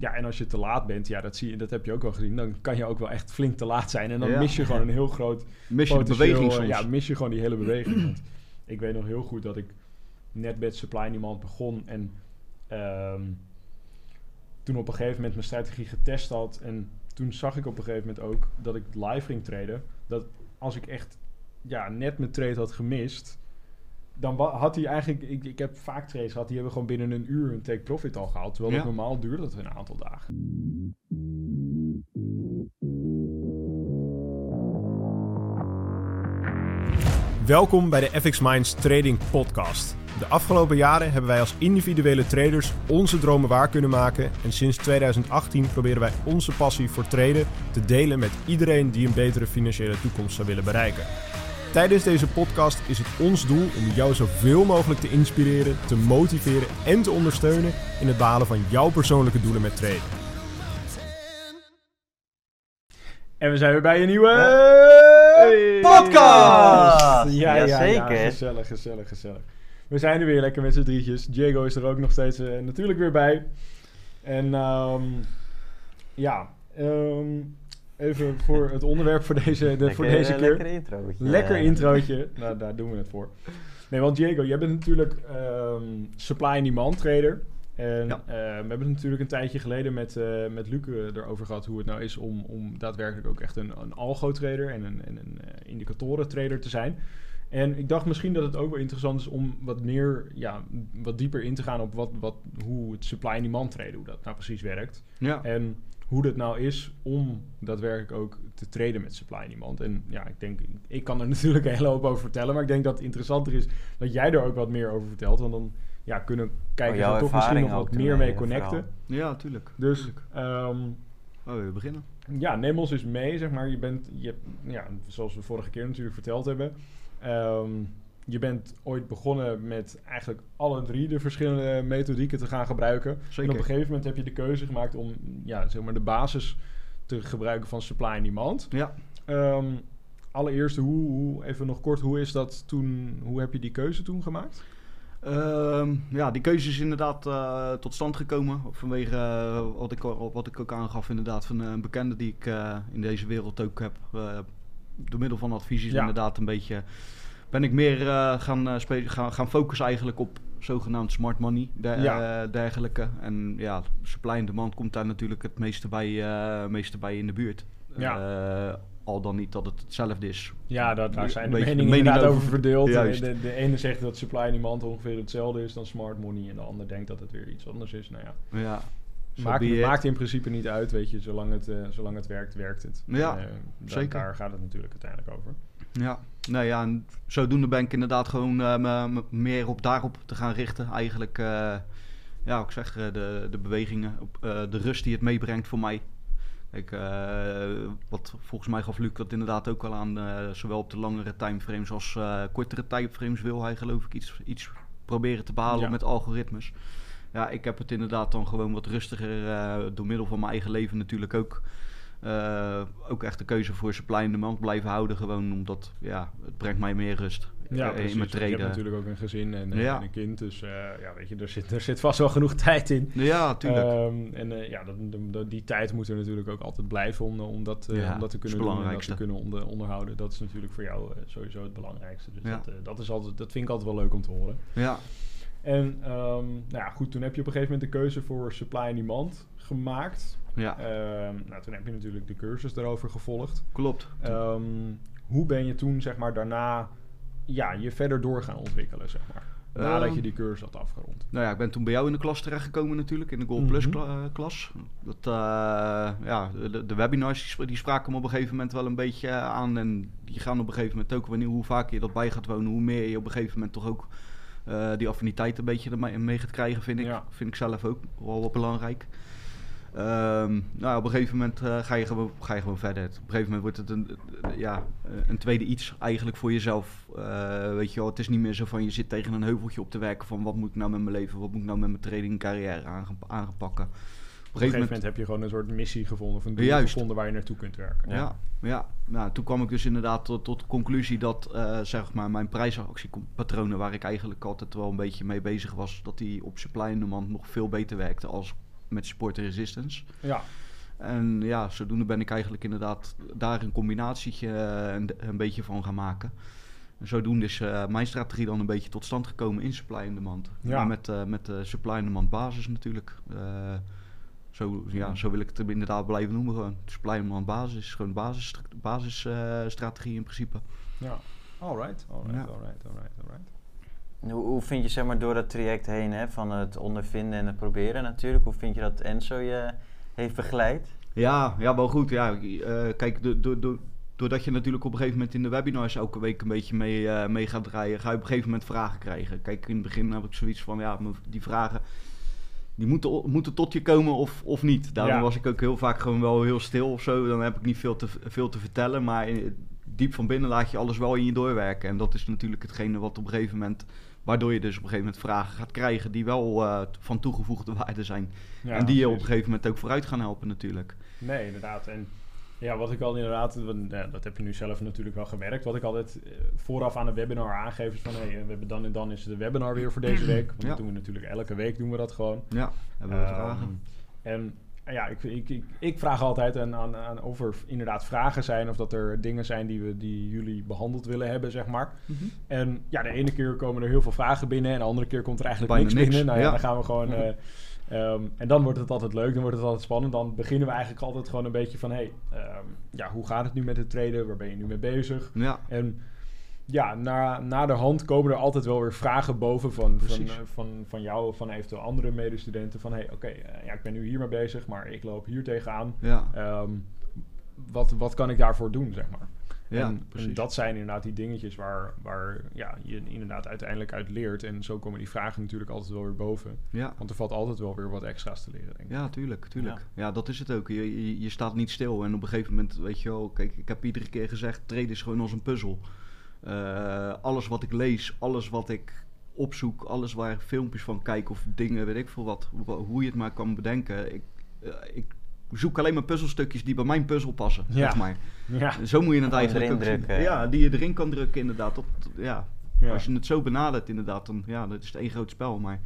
ja, en als je te laat bent, ja, dat, zie je, dat heb je ook wel gezien. Dan kan je ook wel echt flink te laat zijn. En dan Ja. mis je gewoon een heel groot Mis je de beweging soms. Ja, mis je gewoon die hele beweging. Want ik weet nog heel goed dat ik net met Supply Niemand begon. En ehm, toen op een gegeven moment mijn strategie getest had. En toen zag ik op een gegeven moment ook dat ik live ging traden. Dat als ik echt ja, net mijn trade had gemist... Dan had hij eigenlijk... Ik, ik heb vaak trades gehad, die hebben gewoon binnen een uur een take profit al gehaald. Terwijl Ja. het normaal duurde dat een aantal dagen. Welkom bij de FX Minds Trading Podcast. De afgelopen jaren hebben wij als individuele traders onze dromen waar kunnen maken. En sinds 2018 proberen wij onze passie voor traden te delen met iedereen die een betere financiële toekomst zou willen bereiken. Tijdens deze podcast is het ons doel om jou zoveel mogelijk te inspireren, te motiveren en te ondersteunen in het behalen van jouw persoonlijke doelen met traden. En we zijn weer bij een nieuwe Hey. Ja, Podcast! ja, ja, Jazeker. gezellig, gezellig, gezellig. We zijn er weer lekker met z'n drietjes. Diego is er ook nog steeds eh, natuurlijk weer bij. En ehm, ja, ehm, even voor het onderwerp voor deze, de, voor Lekker- deze keer. Lekker introotje. Lekker Eh, introotje. nou, daar doen we het voor. Nee, want Diego, jij bent natuurlijk ehm, supply and demand trader. En Ja. eh, we hebben het natuurlijk een tijdje geleden met, eh met Luc eh, erover gehad hoe het nou is om, om daadwerkelijk ook echt een, een algo-trader en een, en een eh, indicatoren-trader te zijn. En ik dacht misschien dat het ook wel interessant is om wat meer, ja, wat dieper in te gaan op wat, wat, hoe het supply and demand traden, hoe dat nou precies werkt. Ja. En hoe dat nou is om daadwerkelijk ook te traden met supply and demand. En ja, ik denk, ik kan er natuurlijk een hele hoop over vertellen, maar ik denk dat het interessanter is dat jij er ook wat meer over vertelt. Want dan ja, kunnen kijkers Oh, jouw er toch misschien nog ervaring wat ook meer ermee mee connecten. ja, tuurlijk. Dus Tuurlijk. ehm, Oh, we beginnen. ja, neem ons eens mee, zeg maar. Je bent, je, ja, zoals we vorige keer natuurlijk verteld hebben. ehm, je bent ooit begonnen met eigenlijk alle drie de verschillende methodieken te gaan gebruiken. Zeker. En op een gegeven moment heb je de keuze gemaakt om ja, zeg maar de basis te gebruiken van supply and demand. Ja. Ehm, allereerst, hoe, hoe, even nog kort, hoe is dat toen, hoe heb je die keuze toen gemaakt? Ehm, ja, die keuze is inderdaad eh, tot stand gekomen vanwege eh, wat, ik, wat ik ook aangaf inderdaad van een bekende die ik eh, in deze wereld ook heb. door middel van advies Ja. inderdaad een beetje ben ik meer eh, gaan, eh, gaan, gaan focussen eigenlijk op zogenaamd smart money der- Ja. eh, dergelijke. En ja, supply en demand komt daar natuurlijk het meeste bij, meeste bij in de buurt. Al dan niet dat het hetzelfde is. Ja, dat, daar zijn de meningen mening inderdaad over over- verdeeld. De, de, de ene zegt dat supply and demand ongeveer hetzelfde is dan smart money. En de ander denkt dat het weer iets anders is. Nou ja, Ja. So maakt, be it. maakt in principe niet uit, weet je. Zolang het, zolang het werkt, werkt het. Ja, da- zeker. Daar gaat het natuurlijk uiteindelijk over. Ja, nou ja, en zodoende ben ik inderdaad gewoon eh, me- me meer op daarop te gaan richten. Eigenlijk, eh, ja, ik zeg, eh, de, de bewegingen, op, de rust die het meebrengt voor mij. Kijk, eh, wat volgens mij gaf Luc dat inderdaad ook wel aan, zowel op de langere timeframes als kortere timeframes wil hij geloof ik iets, iets proberen te behalen Ja. met algoritmes. Ja, ik heb het inderdaad dan gewoon wat rustiger door middel van mijn eigen leven natuurlijk ook. Eh, ook echt de keuze voor supply en demand blijven houden. Gewoon omdat, ja, het brengt mij meer rust Ja, eh, precies. in Je hebt traden. natuurlijk ook een gezin en, eh, Ja. en een kind. Dus ja, weet je, er zit, er zit vast wel genoeg tijd in. Ja, tuurlijk. Ehm, en ja, dat, die tijd moet er natuurlijk ook altijd blijven om, om, dat, Ja, om dat te kunnen doen en dat te kunnen onder, onderhouden. Dat is natuurlijk voor jou sowieso het belangrijkste. Dus Ja. dat, dat, is altijd, dat vind ik altijd wel leuk om te horen. ja, En ehm, nou ja, goed, toen heb je op een gegeven moment de keuze voor supply and demand gemaakt. ja, Ehm, nou, toen heb je natuurlijk de cursus daarover gevolgd. klopt. Ehm, hoe ben je toen, zeg maar, daarna ja, je verder door gaan ontwikkelen, zeg maar? Nadat je die cursus had afgerond. Nou ja, ik ben toen bij jou in de klas terechtgekomen natuurlijk, in de Gold Plus Mhm. eh, klas. Dat, eh, ja, de, de webinars die spraken me op een gegeven moment wel een beetje eh, aan. En die gaan op een gegeven moment ook, wanneer, hoe vaker je dat bij gaat wonen, hoe meer je op een gegeven moment toch ook eh, die affiniteit een beetje mee gaat krijgen, vind ik. Ja. Vind ik zelf ook wel wat belangrijk. Ehm, nou, op een gegeven moment eh, ga, je gewoon, ga je gewoon verder. Op een gegeven moment wordt het een, ja, een tweede iets eigenlijk voor jezelf. Eh, weet je wel, het is niet meer zo van je zit tegen een heuveltje op te werken van wat moet ik nou met mijn leven, wat moet ik nou met mijn trading carrière aange- aangepakken. Op een gegeven moment heb je gewoon een soort missie gevonden, of een doel Juist. gevonden waar je naartoe kunt werken. Ja, ja. Nou, toen kwam ik dus inderdaad tot, tot de conclusie dat eh, zeg maar mijn prijsactiepatronen, waar ik eigenlijk altijd wel een beetje mee bezig was, dat die op supply en demand nog veel beter werkte als met support en resistance. Ja, En ja, zodoende ben ik eigenlijk inderdaad daar een combinatietje eh, een, een beetje van gaan maken. En zodoende is eh, mijn strategie dan een beetje tot stand gekomen in supply and demand. Ja. Maar met, eh, met de supply and demand basis natuurlijk. Zo, ja, zo wil ik het inderdaad blijven noemen gewoon. And demand basis, gewoon basis, basisstrategie in principe. ja. Alright, alright, Ja. alright, alright, alright. Hoe, hoe vind je zeg maar door dat traject heen, hè, van het ondervinden en het proberen natuurlijk, hoe vind je dat Enzo je heeft begeleid? Ja, ja, wel goed. Ja, Eh, kijk, do- do- do- doordat je natuurlijk op een gegeven moment in de webinars elke week een beetje mee, eh, mee gaat draaien, ga je op een gegeven moment vragen krijgen. Kijk, in het begin heb ik zoiets van, ja, die vragen, die moeten, moeten tot je komen of, of niet. Daarom Ja. was ik ook heel vaak gewoon wel heel stil of zo. Dan heb ik niet veel te, veel te vertellen, maar in- diep van binnen laat je alles wel in je doorwerken. En dat is natuurlijk hetgene wat op een gegeven moment, waardoor je dus op een gegeven moment vragen gaat krijgen die wel eh, van toegevoegde waarde zijn. Ja, en die je op een gegeven moment ook vooruit gaan helpen natuurlijk. Nee, inderdaad. En ja, wat ik al inderdaad, ja, dat heb je nu zelf natuurlijk wel gemerkt. Wat ik altijd eh, vooraf aan een webinar aangeef is van, hé, hey, we hebben dan en dan is de webinar weer voor deze week. Want Ja. dat doen we natuurlijk elke week, doen we dat gewoon. Ja, hebben we Ehm, vragen. En eh, ja, ik, ik, ik, ik vraag altijd aan, aan, aan of er inderdaad vragen zijn of dat er dingen zijn die, we, die jullie behandeld willen hebben, zeg maar. En ja, de ene keer komen er heel veel vragen binnen en de andere keer komt er eigenlijk Bijna niks, niks, binnen. Nou ja, ja. dan gaan we gewoon... eh, ehm, en dan wordt het altijd leuk, dan wordt het altijd spannend. Dan beginnen we eigenlijk altijd gewoon een beetje van... hey, ehm, ja, hoe gaat het nu met het traden? Waar ben je nu mee bezig? Ja, En ja, na, na de hand komen er altijd wel weer vragen boven van, van, Precies. eh, van, van jou of van eventueel andere medestudenten. Van hey, oké, eh, ja, ik ben nu hiermee bezig, maar ik loop hier tegenaan. ja, Ehm, wat, wat kan ik daarvoor doen, zeg maar? Ja, en, precies. en dat zijn inderdaad die dingetjes waar, waar ja, je inderdaad uiteindelijk uit leert. En zo komen die vragen natuurlijk altijd wel weer boven. ja. Want er valt altijd wel weer wat extra's te leren, denk ik. Ja, tuurlijk, tuurlijk. Ja. dat is het ook. Je, je, je staat niet stil en op een gegeven moment, weet je wel, kijk, ik heb iedere keer gezegd, trade is gewoon als een puzzel. Eh, alles wat ik lees, alles wat ik opzoek, alles waar ik filmpjes van kijk of dingen, weet ik veel wat, hoe, hoe je het maar kan bedenken. Ik, eh, ik zoek alleen maar puzzelstukjes die bij mijn puzzel passen, Ja. zeg maar. Ja, Zo moet je het eigenlijk erin ook zien. drukken. Ja, die je erin kan drukken inderdaad. Op, ja. ja. Als je het zo benadert inderdaad, dan ja, dat is het één groot spel. Maar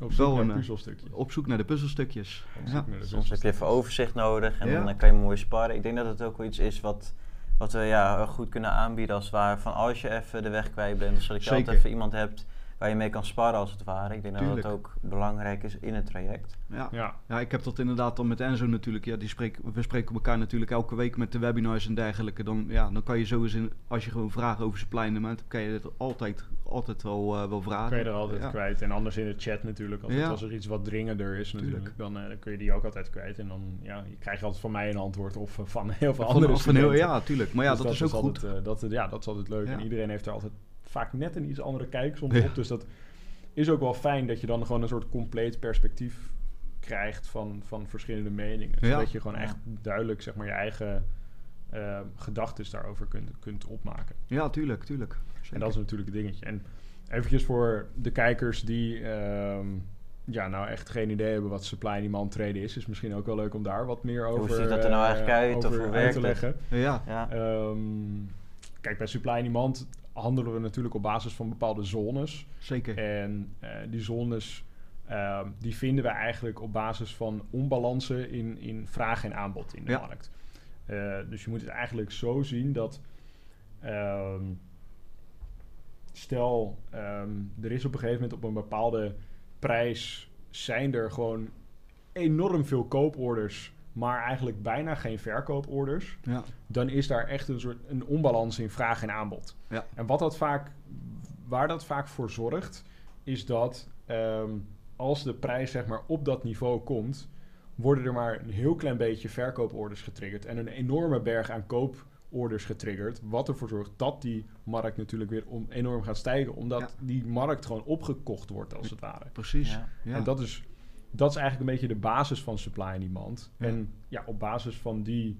op zoek wel naar een, eh, puzzelstukjes. op zoek naar de puzzelstukjes. Op Ja. zoek naar de Soms heb je even overzicht nodig en Ja. dan kan je mooi sparren. Ik denk dat het ook wel iets is wat, wat we ja, goed kunnen aanbieden als het ware. Van als je even de weg kwijt bent, zodat je Zeker. altijd even iemand hebt waar je mee kan sparren als het ware. Ik denk dat Tuurlijk. dat ook belangrijk is in het traject. Ja. Ja, Ja, ik heb dat inderdaad dan met Enzo natuurlijk. Ja, die spreek, we spreken elkaar natuurlijk elke week met de webinars en dergelijke. Dan, ja, dan kan je zo eens, in, als je gewoon vragen over demand, kan je het altijd, altijd wel, eh, wel vragen. kan je er altijd ja. kwijt. En anders in de chat natuurlijk. Als, het- als er iets wat dringender is natuurlijk, Tuurlijk. dan, eh, dan kun je die ook altijd kwijt. En dan ja, je krijg je altijd van mij een antwoord of eh, van heel veel Van- andere van heel, ja, tuurlijk. Maar ja, Dus dat, is ook goed. altijd, eh, dat, ja, dat is altijd leuk. Ja. En iedereen heeft er altijd vaak net een iets andere kijk soms Ja. op. Dus dat is ook wel fijn dat je dan gewoon een soort compleet perspectief krijgt van, van verschillende meningen. Ja. Zodat je gewoon echt duidelijk zeg maar, je eigen eh gedachten daarover kunt, kunt opmaken. Ja, tuurlijk, tuurlijk. En dat is natuurlijk het dingetje. En eventjes voor de kijkers die ehm, ja, nou echt geen idee hebben wat supply and demand traden is, is misschien ook wel leuk om daar wat meer Hoe over, ziet dat er nou eh, eigenlijk uit, of over hoe uit werkt te leggen. Ja, Ja. Ehm, kijk, bij supply and demand handelen we natuurlijk op basis van bepaalde zones. zeker. En eh, die zones ehm, die vinden we eigenlijk op basis van onbalansen in, in vraag en aanbod in de Ja. markt. Eh, dus je moet het eigenlijk zo zien dat ehm, stel ehm, er is op een gegeven moment op een bepaalde prijs zijn er gewoon enorm veel kooporders, maar eigenlijk bijna geen verkooporders Ja, dan is daar echt een soort een onbalans in vraag en aanbod. Ja. En wat dat vaak, waar dat vaak voor zorgt, is dat ehm, als de prijs zeg maar op dat niveau komt, worden er maar een heel klein beetje verkooporders getriggerd en een enorme berg aan kooporders getriggerd, wat ervoor zorgt dat die markt natuurlijk weer om, enorm gaat stijgen, omdat Ja. die markt gewoon opgekocht wordt als het ware. precies. Ja. Ja. En dat is, dat is eigenlijk een beetje de basis van supply en demand. Ja. En ja, op basis van die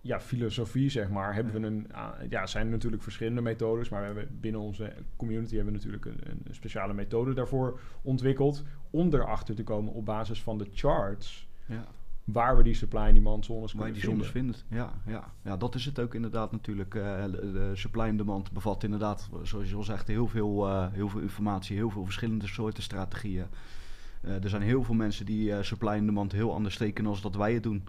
ja, filosofie, zeg maar, hebben Ja. we een... ah, ja, zijn er natuurlijk verschillende methodes, maar we hebben binnen onze community hebben we natuurlijk een, een speciale methode daarvoor ontwikkeld. Om erachter te komen op basis van de charts ja. waar we die supply en demand zones kunnen die vinden. zones vindt. Ja, ja. ja, dat is het ook inderdaad natuurlijk. Eh, de, supply and demand bevat inderdaad, zoals je al zegt, heel veel, eh, heel veel informatie, heel veel verschillende soorten strategieën. Eh, er zijn heel veel mensen die eh, supply en demand heel anders steken als dat wij het doen.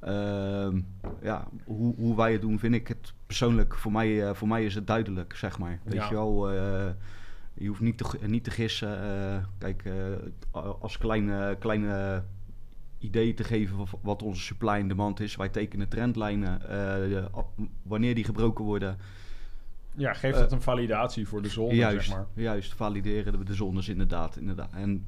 Ehm, ja, hoe, hoe wij het doen vind ik het persoonlijk, voor mij, eh, voor mij is het duidelijk, zeg maar. Weet Ja. je wel, je hoeft niet te, niet te gissen. kijk, als kleine, kleine idee te geven van wat onze supply en demand is. Wij tekenen trendlijnen, wanneer die gebroken worden. Ja, geeft dat een validatie voor de zone, juist, zeg maar. juist, valideren we de zones inderdaad, inderdaad. En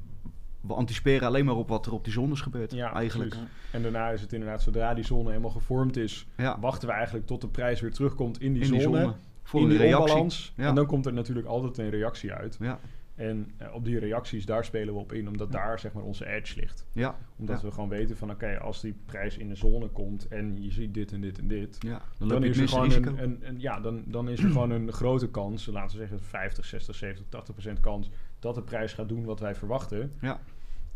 we anticiperen alleen maar op wat er op die zones gebeurt, Ja, eigenlijk. precies. En daarna is het inderdaad, zodra die zone helemaal gevormd is, Ja, wachten we eigenlijk tot de prijs weer terugkomt in die in zone. die zone. Voor in een die reactie. onbalans. Ja. En dan komt er natuurlijk altijd een reactie uit. Ja, En eh, op die reacties, daar spelen we op in, omdat daar zeg maar onze edge ligt. ja, Omdat we gewoon weten van, oké, als die prijs in de zone komt en je ziet dit en dit en dit, ja. Dan dan, is er gewoon risico. een, een, een- ja, dan, dan is er gewoon een grote kans, laten we zeggen 50, 60, 70, 80 procent kans, dat de prijs gaat doen wat wij verwachten. Ja.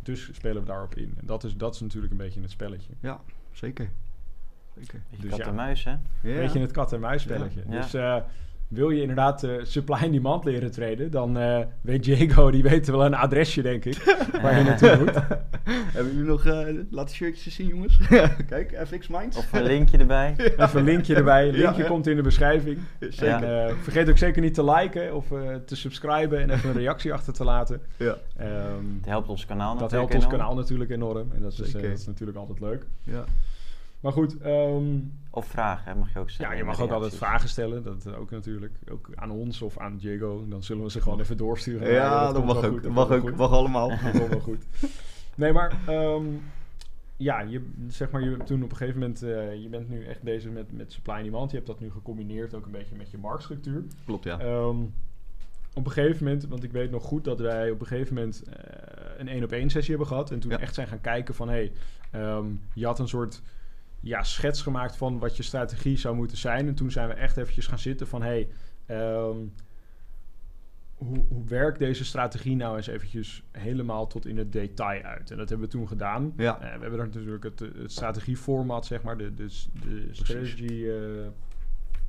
Dus spelen we daarop in. En dat is, dat is natuurlijk een beetje het spelletje. Ja, zeker. Zeker. Beetje Dus kat ja. en muis, hè? Ja. Een beetje het kat-en-muis spelletje. Ja. Dus eh, wil je inderdaad eh, supply en demand leren traden, dan eh, weet Diego, die weet wel een adresje, denk ik, waar je naartoe moet. Hebben jullie nog uh, laten shirtjes zien, jongens? Kijk, FX Minds. Of een linkje erbij. Even een linkje erbij. Linkje ja. komt in de beschrijving. Zeker. En, eh, vergeet ook zeker niet te liken of eh, te subscriben en even een reactie achter te laten. Ja. Ehm, Het helpt ons kanaal dat natuurlijk helpt ons enorm. kanaal natuurlijk enorm. En dat is, eh, dat is natuurlijk altijd leuk. Ja. Maar goed, ehm, Of vragen, hè, mag je ook stellen. ja, je mag ook altijd vragen stellen. Dat ook natuurlijk. Ook aan ons of aan Diego. Dan zullen we ze gewoon even doorsturen. Ja, dat, mag ook. goed, Dat mag ook. goed. Mag allemaal. Dat komt wel goed. Nee, maar ehm, ja, je, zeg maar, je hebt toen op een gegeven moment, eh, je bent nu echt bezig met, met supply en demand. Je hebt dat nu gecombineerd ook een beetje met je marktstructuur. Klopt, ja. Ehm, op een gegeven moment, want ik weet nog goed dat wij op een gegeven moment eh, een één op één sessie hebben gehad. En toen Ja. echt zijn gaan kijken van, hé, hey, ehm, je had een soort ja, schets gemaakt van wat je strategie zou moeten zijn. En toen zijn we echt eventjes gaan zitten van, hé, hey, ehm, hoe, hoe werkt deze strategie nou eens eventjes helemaal tot in het detail uit? En dat hebben we toen gedaan. Ja. Eh, we hebben daar natuurlijk het, het strategieformat, zeg maar, de, de, de strategy...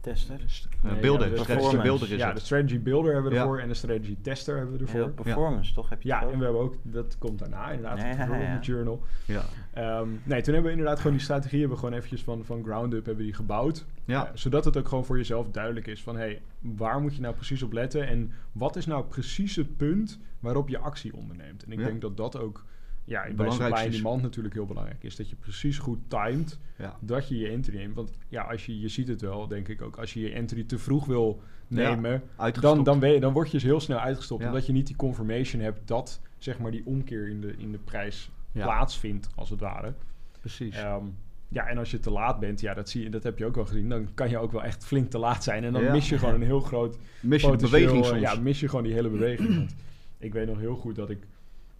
Tester. Eh, Nee, beelden. ja, de strategy performance. beelder is ja, het. de strategy builder hebben we Ja. ervoor en de strategy tester hebben we ervoor. Heel performance, toch? Heb je Ja, en we hebben ook, dat komt daarna inderdaad, Ja, het ja, journal. Ja. Ehm, nee, toen hebben we inderdaad gewoon die strategie, hebben we gewoon eventjes van, van ground up hebben die gebouwd. Ja. Eh, zodat het ook gewoon voor jezelf duidelijk is van, hé, hey, waar moet je nou precies op letten en wat is nou precies het punt waarop je actie onderneemt? En ik Ja. denk dat dat ook, ja, bij Belangrijkste is. demand natuurlijk heel belangrijk is. Dat je precies goed timed Ja. dat je je entry neemt. Want ja, als je, je ziet het wel, denk ik ook, als je je entry te vroeg wil Ja, nemen, dan, Uitgestopt. dan, ben je, dan word je dus heel snel uitgestopt. Ja. Omdat je niet die confirmation hebt dat zeg maar die omkeer in de, in de prijs Ja. plaatsvindt, als het ware. Precies. Ehm, ja, en als je te laat bent, ja, dat, zie je, dat heb je ook wel gezien. Dan kan je ook wel echt flink te laat zijn. En dan Ja. mis je gewoon een heel groot Mis je de beweging soms. Ja, mis je gewoon die hele beweging. Want ik weet nog heel goed dat ik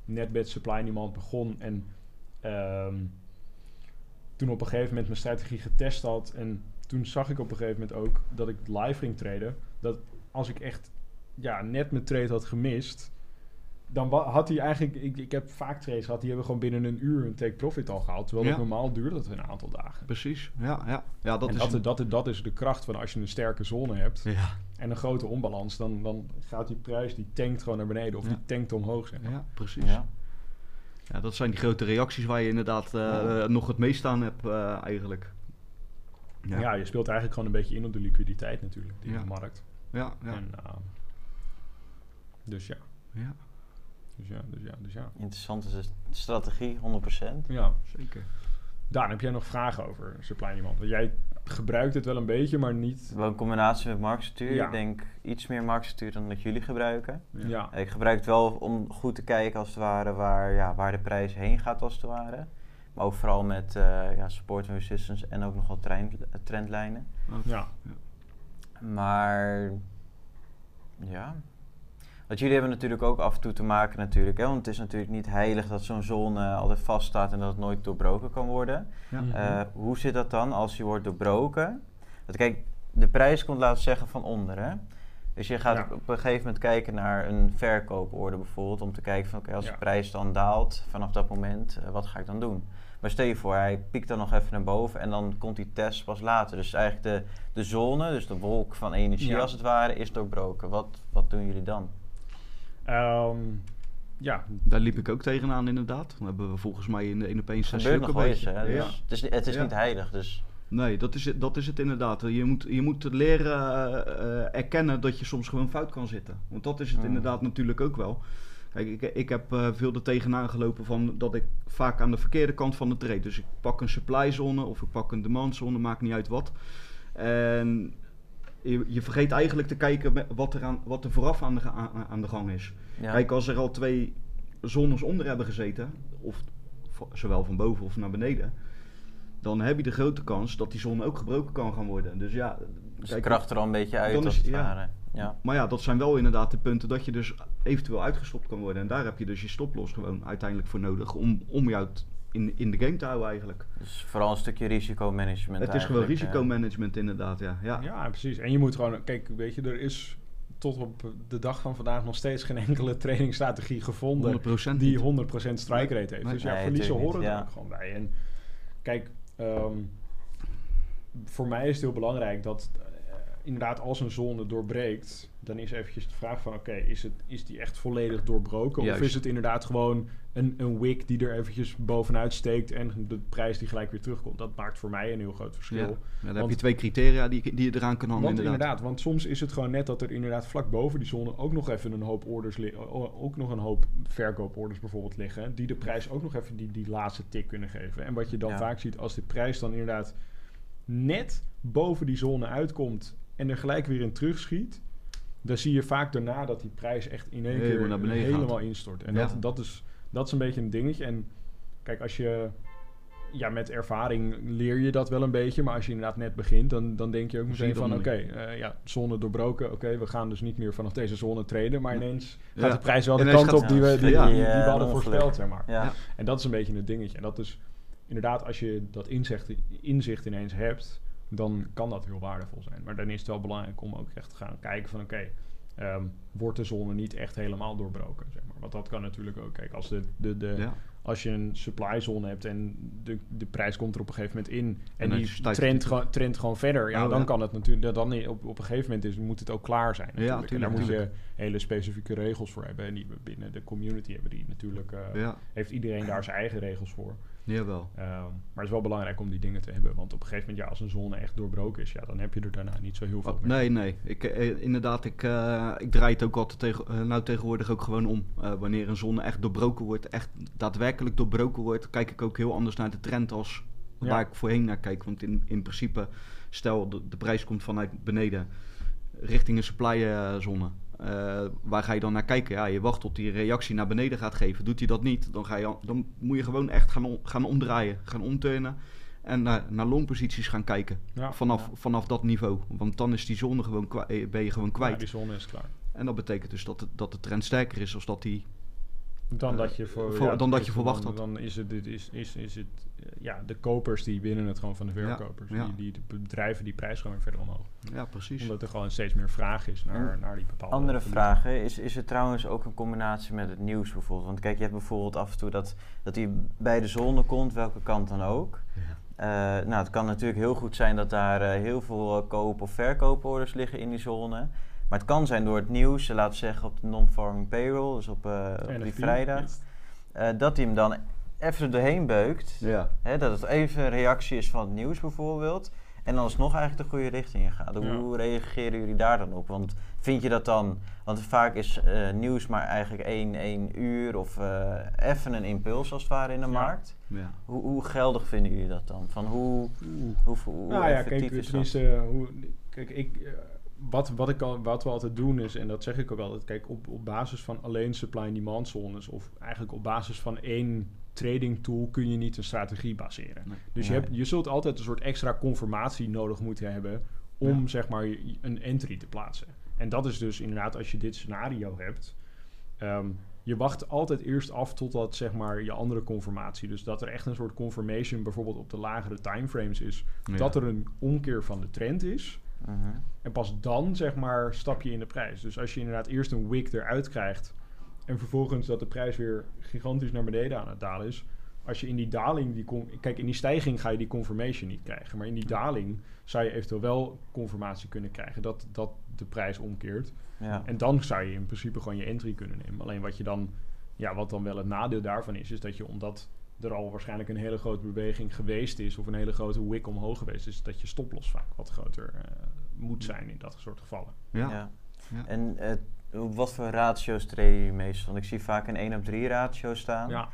net met supply en demand begon. En ehm, toen op een gegeven moment mijn strategie getest had. En toen zag ik op een gegeven moment ook dat ik live ging traden. Dat als ik echt ja, net mijn trade had gemist. Dan had hij eigenlijk, ik, ik heb vaak trades gehad, die hebben gewoon binnen een uur een take profit al gehaald. Terwijl Ja. het normaal duurde dat een aantal dagen. Precies. Ja, ja. ja dat en is... dat, dat, dat is de kracht van als je een sterke zone hebt ja. En een grote onbalans, dan, dan gaat die prijs die tankt gewoon naar beneden of Ja. die tankt omhoog. Zeg maar. ja, precies. Ja. Ja, dat zijn die grote reacties waar je inderdaad eh, Ja. eh, nog het meest aan hebt eh, eigenlijk. Ja. je speelt eigenlijk gewoon een beetje in op de liquiditeit natuurlijk in Ja. de markt. ja, ja. En, uh, dus ja, ja, dus ja, dus ja, dus ja. Interessante strategie, 100%. Ja, zeker. Daan, heb jij nog vragen over supply demand? Want jij gebruikt het wel een beetje, maar niet... Wel een combinatie met marktstructuur. Ja. Ik denk iets meer marktstructuur dan dat jullie gebruiken. Ja, Ik gebruik het wel om goed te kijken als het ware waar, ja, waar de prijs heen gaat als het ware. Maar ook vooral met eh, ja, support en resistance en ook nog wat trein, trendlijnen. ja. Maar ja. Want jullie hebben natuurlijk ook af en toe te maken natuurlijk. Hè? Want het is natuurlijk niet heilig dat zo'n zone altijd vaststaat en dat het nooit doorbroken kan worden. Ja. Mhm. Eh, hoe zit dat dan als je wordt doorbroken? Want kijk, de prijs komt laten zeggen van onder. Hè? Dus je gaat Ja. op, een gegeven moment kijken naar een verkooporde bijvoorbeeld. Om te kijken van oké, als Ja. de prijs dan daalt vanaf dat moment, eh, wat ga ik dan doen? Maar stel je voor, hij piekt dan nog even naar boven en dan komt die test pas later. Dus eigenlijk de, de zone, dus de wolk van energie Ja. als het ware, is doorbroken. Wat, wat doen jullie dan? Ehm, ja, Daar liep ik ook tegenaan inderdaad. Dan hebben we volgens mij in de 1 op 1 Het sessie gebeurt ook nog een eens, beetje. Ja. Het is, het is Ja. niet heilig, dus... Nee, dat is, het, dat is het inderdaad. Je moet, je moet leren eh, erkennen dat je soms gewoon fout kan zitten. Want dat is het Mm. inderdaad natuurlijk ook wel. Kijk, ik, ik heb eh, veel er tegenaan gelopen van dat ik vaak aan de verkeerde kant van de trade. Dus ik pak een supply zone of ik pak een demand zone, maakt niet uit wat. En je, je vergeet eigenlijk te kijken wat er, aan, wat er vooraf aan de, aan, aan de gang is. Ja. Kijk, als er al twee zones onder hebben gezeten, of zowel van boven of naar beneden, dan heb je de grote kans dat die zone ook gebroken kan gaan worden. Dus ja, Dus de kijk, kracht er al een beetje uit, als het ja. maar ja, dat zijn wel inderdaad de punten dat je dus eventueel uitgestopt kan worden. En daar heb je dus je stoploss gewoon uiteindelijk voor nodig om, om jou in, in de game te houden eigenlijk. Dus vooral een stukje risicomanagement Het is gewoon risicomanagement inderdaad, ja. ja. Ja, precies. En je moet gewoon, kijk, weet je, er is tot op de dag van vandaag nog steeds geen enkele trainingsstrategie gevonden 100% die niet. 100% strike rate heeft. Nee. Dus ja, Nee, verliezen horen er ja. ook gewoon bij. En kijk, ehm, voor mij is het heel belangrijk dat inderdaad als een zone doorbreekt, dan is eventjes de vraag van oké, is is, is die echt volledig doorbroken? Juist. Of is het inderdaad gewoon een, een wick die er eventjes bovenuit steekt en de prijs die gelijk weer terugkomt? Dat maakt voor mij een heel groot verschil. Ja. Ja, dan heb je twee criteria die, die je eraan kan hangen Want inderdaad. inderdaad. want soms is het gewoon net dat er inderdaad vlak boven die zone ook nog even een hoop orders ook nog een hoop verkooporders bijvoorbeeld liggen, die de prijs ook nog even die, die laatste tik kunnen geven. En wat je dan Ja. vaak ziet als de prijs dan inderdaad net boven die zone uitkomt en er gelijk weer in terugschiet, dan zie je vaak daarna dat die prijs echt in één Helemaal keer naar beneden helemaal gaat. instort. En Ja. dat, dat, is, dat is een beetje een dingetje. En kijk, als je ja, met ervaring leer je dat wel een beetje. Maar als je inderdaad net begint, dan, dan denk je ook meteen dat van... Oké, eh, ja, zone doorbroken. Oké, we gaan dus niet meer vanaf deze zone traden. Maar ineens Ja. gaat de prijs wel de Ineens kant gaat- op die we, die, die, Ja. die we Ja, hadden voorspeld, zeg maar. Ja. En dat is een beetje een dingetje. En dat is inderdaad, als je dat inzicht, inzicht ineens hebt... dan kan dat heel waardevol zijn. Maar dan is het wel belangrijk om ook echt te gaan kijken van... oké, ehm, wordt de zone niet echt helemaal doorbroken, zeg maar. Want dat kan natuurlijk ook. Kijk, als de, de, de, Ja. als je een supply zone hebt en de, de prijs komt er op een gegeven moment in en, die trend, trend gewoon verder, ja, Oh, dan ja. kan het natuurlijk, dan op, op een gegeven moment is, moet het ook klaar zijn. Ja, Natuurlijk. en daar moet je hele specifieke regels voor hebben. En die we binnen de community hebben die natuurlijk, eh, heeft iedereen daar zijn eigen regels voor. Jawel. Ehm, maar het is wel belangrijk om die dingen te hebben, want op een gegeven moment, ja, als een zone echt doorbroken is, ja, dan heb je er daarna niet zo heel veel Oh, meer. nee, nee. Ik, eh, inderdaad, ik, eh, ik draai het ook altijd tegen, eh, nou tegenwoordig ook gewoon om. Eh, wanneer een zone echt doorbroken wordt, echt daadwerkelijk doorbroken wordt, kijk ik ook heel anders naar de trend als Ja. waar ik voorheen naar kijk. Want in, in principe, stel de, de prijs komt vanuit beneden richting een supply eh, zone. Eh, waar ga je dan naar kijken? Ja, je wacht tot die reactie naar beneden gaat geven. Doet hij dat niet, dan, ga je, dan moet je gewoon echt gaan, om- gaan omdraaien, gaan omturnen. En naar, naar longposities gaan kijken. Ja, Vanaf, ja. vanaf dat niveau. Want dan is die zone gewoon eh, ben je gewoon Ja, kwijt. die zone is klaar. En dat betekent dus dat de, dat de trend sterker is als dat die. Dan Eh, dat je, voor, voor- ja, dan dat je verwacht dan, had. Dan is het, dit is, is, is het eh, ja, de kopers die winnen het gewoon van de verkopers. ja. Die, die de bedrijven die prijs gewoon weer verder omhoog. Ja, precies. Omdat er gewoon steeds meer vraag is naar, naar die bepaalde... Andere vragen, is, is het trouwens ook een combinatie met het nieuws bijvoorbeeld? Want kijk, je hebt bijvoorbeeld af en toe dat, dat hij bij de zone komt, welke kant dan ook. Eh, nou, het kan natuurlijk heel goed zijn dat daar heel veel koop- of verkooporders liggen in die zone. Maar het kan zijn door het nieuws, laten we zeggen op de non-farming payroll, dus op, eh, op die vrijdag, eh, dat hij hem dan even er doorheen beukt. Ja. Hè, dat het even een reactie is van het nieuws bijvoorbeeld. En dan alsnog eigenlijk de goede richting in gaat. Hoe, Ja. hoe reageren jullie daar dan op? Want vind je dat dan... Want vaak is eh, nieuws maar eigenlijk één, één uur of eh, even een impuls als het ware in de Ja. markt. Ja. Hoe, hoe geldig vinden jullie dat dan? Van hoe, hoe, hoe Nou ja, effectief kijk, is dat? tenminste, eh, hoe, kijk, ik, wat, wat, ik al, wat we altijd doen is, en dat zeg ik ook altijd, kijk, op, op basis van alleen supply and demand zones, of eigenlijk op basis van één trading tool kun je niet een strategie baseren. Nee. Dus je, hebt, je zult altijd een soort extra confirmatie nodig moeten hebben om Ja. zeg maar een entry te plaatsen. En dat is dus inderdaad als je dit scenario hebt. ehm, je wacht altijd eerst af totdat zeg maar je andere confirmatie. Dus dat er echt een soort confirmation bijvoorbeeld op de lagere timeframes is. Ja. Dat er een omkeer van de trend is. Mhm. En pas dan zeg maar stap je in de prijs. Dus als je inderdaad eerst een wick eruit krijgt. En vervolgens dat de prijs weer gigantisch naar beneden aan het dalen is. Als je in die daling, die kijk in die stijging ga je die confirmation niet krijgen. Maar in die daling zou je eventueel wel confirmatie kunnen krijgen dat, dat de prijs omkeert. Ja. En dan zou je in principe gewoon je entry kunnen nemen. Alleen wat je dan ja, wat dan wel het nadeel daarvan is, is dat je omdat er al waarschijnlijk een hele grote beweging geweest is, of een hele grote wick omhoog geweest is, dat je stoploss vaak wat groter eh, moet zijn in dat soort gevallen. Ja. Ja. Ja. En eh, wat voor ratio's treden jullie meestal? Want ik zie vaak een 1 op 3 ratio staan. Ja,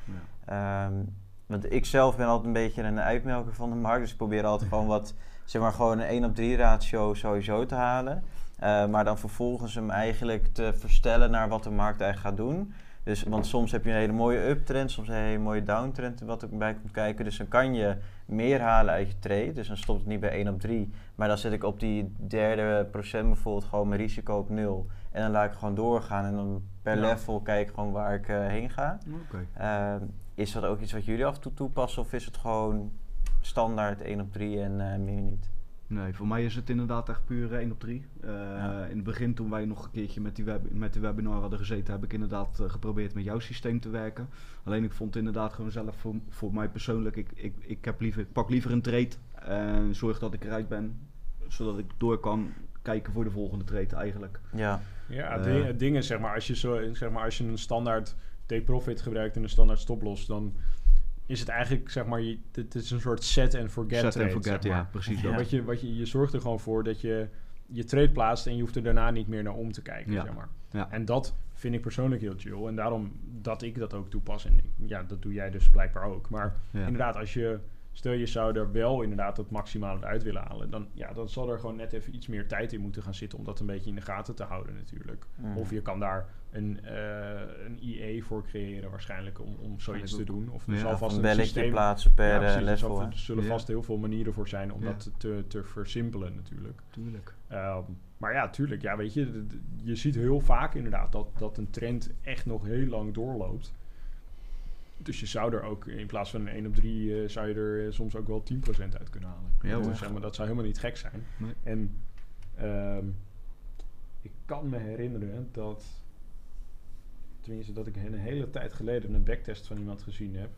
Ehm, want ik zelf ben altijd een beetje een uitmelker van de markt. Dus ik probeer altijd gewoon wat, zeg maar gewoon een 1 op 3 ratio sowieso te halen. Eh, maar dan vervolgens hem eigenlijk te verstellen naar wat de markt eigenlijk gaat doen. Dus, want soms heb je een hele mooie uptrend, soms een hele mooie downtrend wat erbij komt kijken. Dus dan kan je meer halen uit je trade. Dus dan stopt het niet bij 1 op 3. Maar dan zet ik op die derde procent bijvoorbeeld gewoon mijn risico op nul. En dan laat ik gewoon doorgaan. En dan per Ja. level kijk ik gewoon waar ik eh, heen ga. Ehm, is dat ook iets wat jullie af en toe toepassen? Of is het gewoon standaard 1 op 3 en eh, meer niet? Nee, voor mij is het inderdaad echt puur 1 op 3. Eh, Ja. In het begin, toen wij nog een keertje met die, web, met die webinar hadden gezeten, heb ik inderdaad eh, geprobeerd met jouw systeem te werken. Alleen ik vond inderdaad gewoon zelf voor, voor mij persoonlijk, ik, ik, ik, heb liever, ik pak liever een trade en zorg dat ik eruit ben, zodat ik door kan kijken voor de volgende trade eigenlijk. Ja, Ja, Eh. ding- het ding is, zeg maar, als je, zo, zeg maar, als je een standaard take-profit gebruikt en een standaard stoploss, dan is het eigenlijk, zeg maar, je, het is een soort set and forget Set trade, and forget, zeg maar. ja, precies Ja. Wat je, wat je, je zorgt er gewoon voor dat je je trade plaatst en je hoeft er daarna niet meer naar om te kijken, Ja. zeg maar. Ja. En dat vind ik persoonlijk heel chill. En daarom dat ik dat ook toepas. En ja, dat doe jij dus blijkbaar ook. Maar Ja. inderdaad, als je... Stel je zou er wel inderdaad het maximale uit willen halen. Dan, ja, dan zal er gewoon net even iets meer tijd in moeten gaan zitten... om dat een beetje in de gaten te houden natuurlijk. Mhm. Of je kan daar een, eh een IE voor creëren waarschijnlijk... om, om zoiets te doen. Of er Ja, zal vast een een belletje systeem... plaatsen per ja, eh, precies, er level. er zullen Ja. vast heel veel manieren voor zijn om Ja. dat te, te versimpelen natuurlijk. Tuurlijk. Ehm, maar ja, tuurlijk. Ja, weet je, je ziet heel vaak inderdaad dat, dat een trend echt nog heel lang doorloopt. Dus je zou er ook in plaats van een 1 op 3 eh, zou je er eh, soms ook wel 10% uit kunnen halen. Ja, Dus zeg maar, dat zou helemaal niet gek zijn. Nee. En ehm, ik kan me herinneren dat, tenminste dat ik een hele tijd geleden een backtest van iemand gezien heb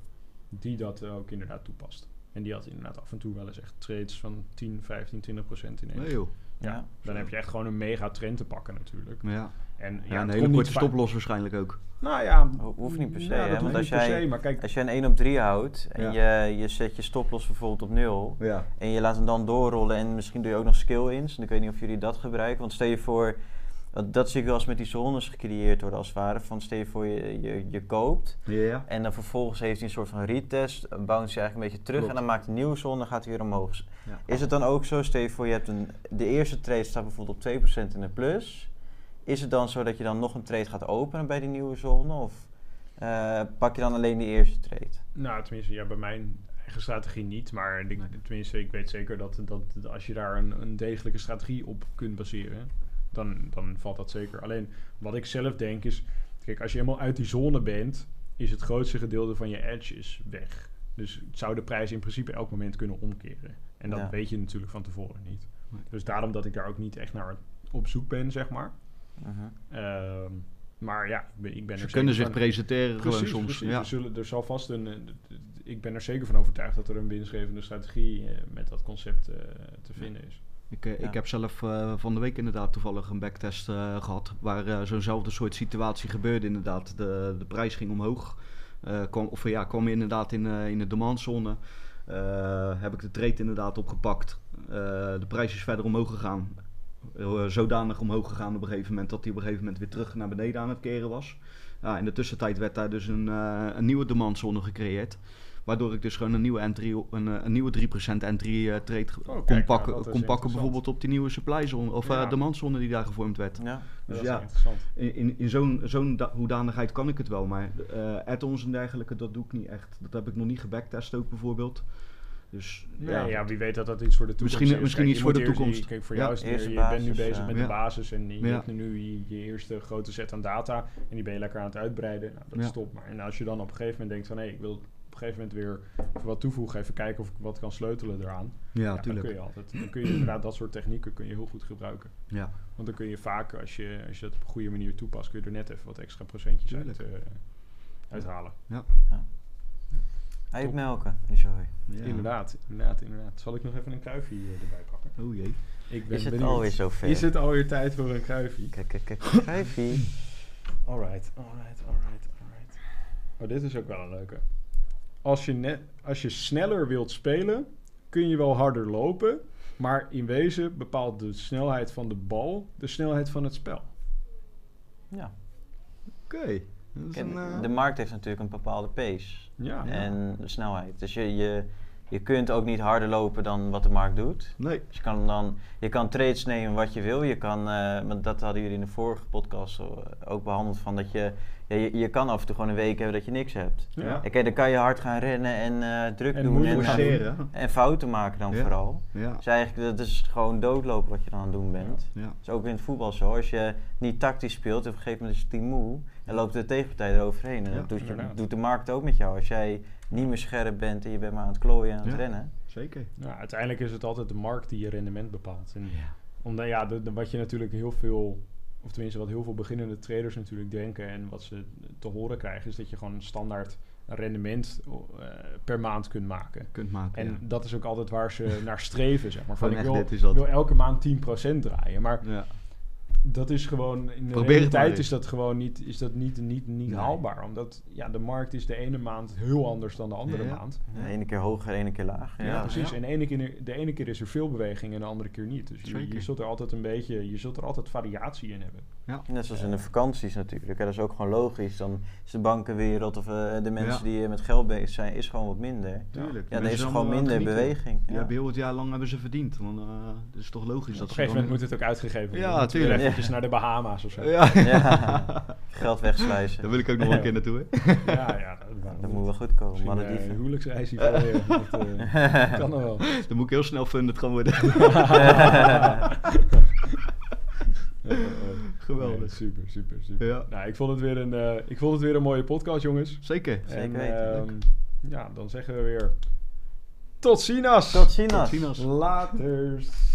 die dat ook inderdaad toepast. En die had inderdaad af en toe wel eens echt trades van 10, 15, 20 procent in één Nee joh. ja, Ja. dan heb je echt gewoon een mega trend te pakken natuurlijk. Ja. En ja, Ja, een hele korte stoploss waarschijnlijk ook. Nou ja, Ho- hoeft niet per se, ja, hè, dat want hoeft als niet per jij- se, maar kijk, Als je een 1 op 3 houdt en Ja. je, je zet je stoploss bijvoorbeeld op 0... Ja. En je laat hem dan doorrollen en misschien doe je ook nog skill-ins. En ik weet niet of jullie dat gebruiken. Want stel je voor, dat, zie ik wel eens met die zones gecreëerd worden als het ware. Van stel je voor je, je, je koopt Ja. en dan vervolgens heeft hij een soort van retest. Bounce je eigenlijk een beetje terug Klopt. en dan maakt hij een nieuwe zone en dan gaat hij weer omhoog. Ja. Is het dan ook zo, stel je voor je hebt een, de eerste trade staat bijvoorbeeld op 2% in de plus. Is het dan zo dat je dan nog een trade gaat openen bij die nieuwe zone? Of eh, pak je dan alleen die eerste trade? nou tenminste, ja, bij mijn eigen strategie niet. Maar ik, Nee. tenminste, ik weet zeker dat, dat, dat als je daar een, een degelijke strategie op kunt baseren, dan, dan valt dat zeker. Alleen wat ik zelf denk is, kijk, als je helemaal uit die zone bent, is het grootste gedeelte van je edges weg. Dus het zou de prijs in principe elk moment kunnen omkeren. En dat Ja. weet je natuurlijk van tevoren niet. Dus daarom dat ik daar ook niet echt naar op zoek ben, zeg maar. Ehm, maar ja, ik ben, ik ben Ze er kunnen zeker zich van- presenteren Precies, gewoon soms. precies. Ja. Er, zullen, er zal vast een... eh, ik ben er zeker van overtuigd dat er een winstgevende strategie eh, met dat concept eh, te vinden is. Ik, Ja. ik heb zelf eh, van de week inderdaad toevallig een backtest eh, gehad. Waar zo'nzelfde soort situatie gebeurde inderdaad. De, de prijs ging omhoog. Eh, kwam, of ja, kwam inderdaad in, eh, in de demandzone. Eh, heb ik de trade inderdaad opgepakt. Eh, de prijs is verder omhoog gegaan. Eh, zodanig omhoog gegaan op een gegeven moment dat hij op een gegeven moment weer terug naar beneden aan het keren was. Ja, in de tussentijd werd daar dus een, eh, een nieuwe demandzone gecreëerd. Waardoor ik dus gewoon een nieuwe entry, een, eh, een nieuwe 3% entry eh, trade Oh, kon pakken, nou, dat is kon pakken bijvoorbeeld op die nieuwe supply zone of eh Ja. demandzone die daar gevormd werd. Ja. Dus dat is ja. wel interessant. In, in, in zo'n zo'n da- hoedanigheid kan ik het wel, maar eh add-ons en dergelijke, dat doe ik niet echt. Dat heb ik nog niet gebacktest ook bijvoorbeeld. Dus Nee, ja, ja. wie weet dat dat iets voor de toekomst Misschien- is. misschien Kijk, iets je voor de toekomst. je- Kijk, voor Ja. jou is het, Eerste je bent nu bezig ja. met Ja. de basis en je Ja. hebt nu je, je eerste grote set aan data en die ben je lekker aan het uitbreiden. Nou, dat Ja. is top. Maar en als je dan op een gegeven moment denkt van hé, ik wil op een gegeven moment weer even wat toevoegen, even kijken of ik wat kan sleutelen eraan. ja, dan tuurlijk. kun je altijd. Dan kun je inderdaad dat soort technieken kun je heel goed gebruiken. Ja. Want dan kun je vaak, als je, als je dat op een goede manier toepast, kun je er net even wat extra procentjes uit, Tuurlijk. Uitmelken, die zooi. Ja. Inderdaad, inderdaad, inderdaad. Zal ik nog even een kruifje erbij pakken? Oh jee. Ik ben Is het benieuwd. alweer zover? Is het alweer tijd voor een kruifje? Kijk, kijk, kijk. Vijfie. Alright, alright, alright, alright. Oh, dit is ook wel een leuke. Als je, net, als je sneller wilt spelen, kun je wel harder lopen. Maar in wezen bepaalt de snelheid van de bal de snelheid van het spel. Ja. Oké. En een, eh, De markt heeft natuurlijk een bepaalde pace Ja, en snelheid. Dus je, je, je kunt ook niet harder lopen dan wat de markt doet. Nee. Dus je kan dan je kan trades nemen wat je wil. Je kan, eh, want dat hadden jullie in de vorige podcast eh, ook behandeld van dat je, ja, je, je kan af en toe gewoon een week hebben dat je niks hebt. ja. Oké, dan kan je hard gaan rennen en eh, druk En doen en, gaan Forceren. en fouten maken dan Ja. vooral. Ja. Dus eigenlijk dat is gewoon doodlopen wat je dan aan het doen bent. Ja. Dat is ook in het voetbal zo. Als je niet tactisch speelt, op een gegeven moment is je team moe en loopt de tegenpartij eroverheen. En Ja, dat doet, je, doet de markt ook met jou. Als jij niet meer scherp bent en je bent maar aan het klooien en aan het rennen. Zeker. Nou, uiteindelijk is het altijd de markt die je rendement bepaalt. En omdat ja, de, de- wat je natuurlijk heel veel, of tenminste wat heel veel beginnende traders natuurlijk denken en wat ze te horen krijgen, is dat je gewoon een standaard rendement eh, per maand kunt maken. Kunt maken. En ja. dat is ook altijd waar ze naar streven, zeg maar. Van, ik wil, wil elke maand 10% draaien. Maar Ja. Dat is gewoon, in de Probeer realiteit eens. is dat gewoon niet, is dat niet, niet, niet Nee. haalbaar. Omdat ja, de markt is de ene maand heel anders dan de andere Ja. maand. De ene keer hoger, de ene keer lager. Ja, Ja, precies. ja. En de ene, keer, de ene keer is er veel beweging en de andere keer niet. Dus je, zult er altijd een beetje, je zult er altijd variatie in hebben. Net zoals in de vakanties natuurlijk. Dat is ook gewoon logisch. Dan is de bankenwereld of eh, de mensen Ja. die met geld bezig zijn, is gewoon wat minder. Tuurlijk. Ja, er is gewoon minder genieten. beweging. Ja, Ja. bij heel het jaar lang hebben ze verdiend. Want eh het is toch logisch Op dat een ze gegeven dan... moment moet het ook uitgegeven worden. Ja, tuurlijk. Eventjes naar de Bahama's of zo. Ja. Ja. Geld wegsluizen. Daar wil ik ook nog een keer naartoe. Hè? ja, ja dat, Dat moet wel goed komen. Misschien, Mannen eh, huwelijksreis hier voor weer. Dat eh, kan nog wel. Dan moet ik heel snel funded gaan worden. Geweldig. nee, super, super, super. Ja. Nou, ik vond, het weer een, eh, ik vond het weer een mooie podcast, jongens. Zeker. Zeker en, weten, ehm, leuk. ja, dan zeggen we weer tot ziens. Tot ziens. Tot ziens. Laters.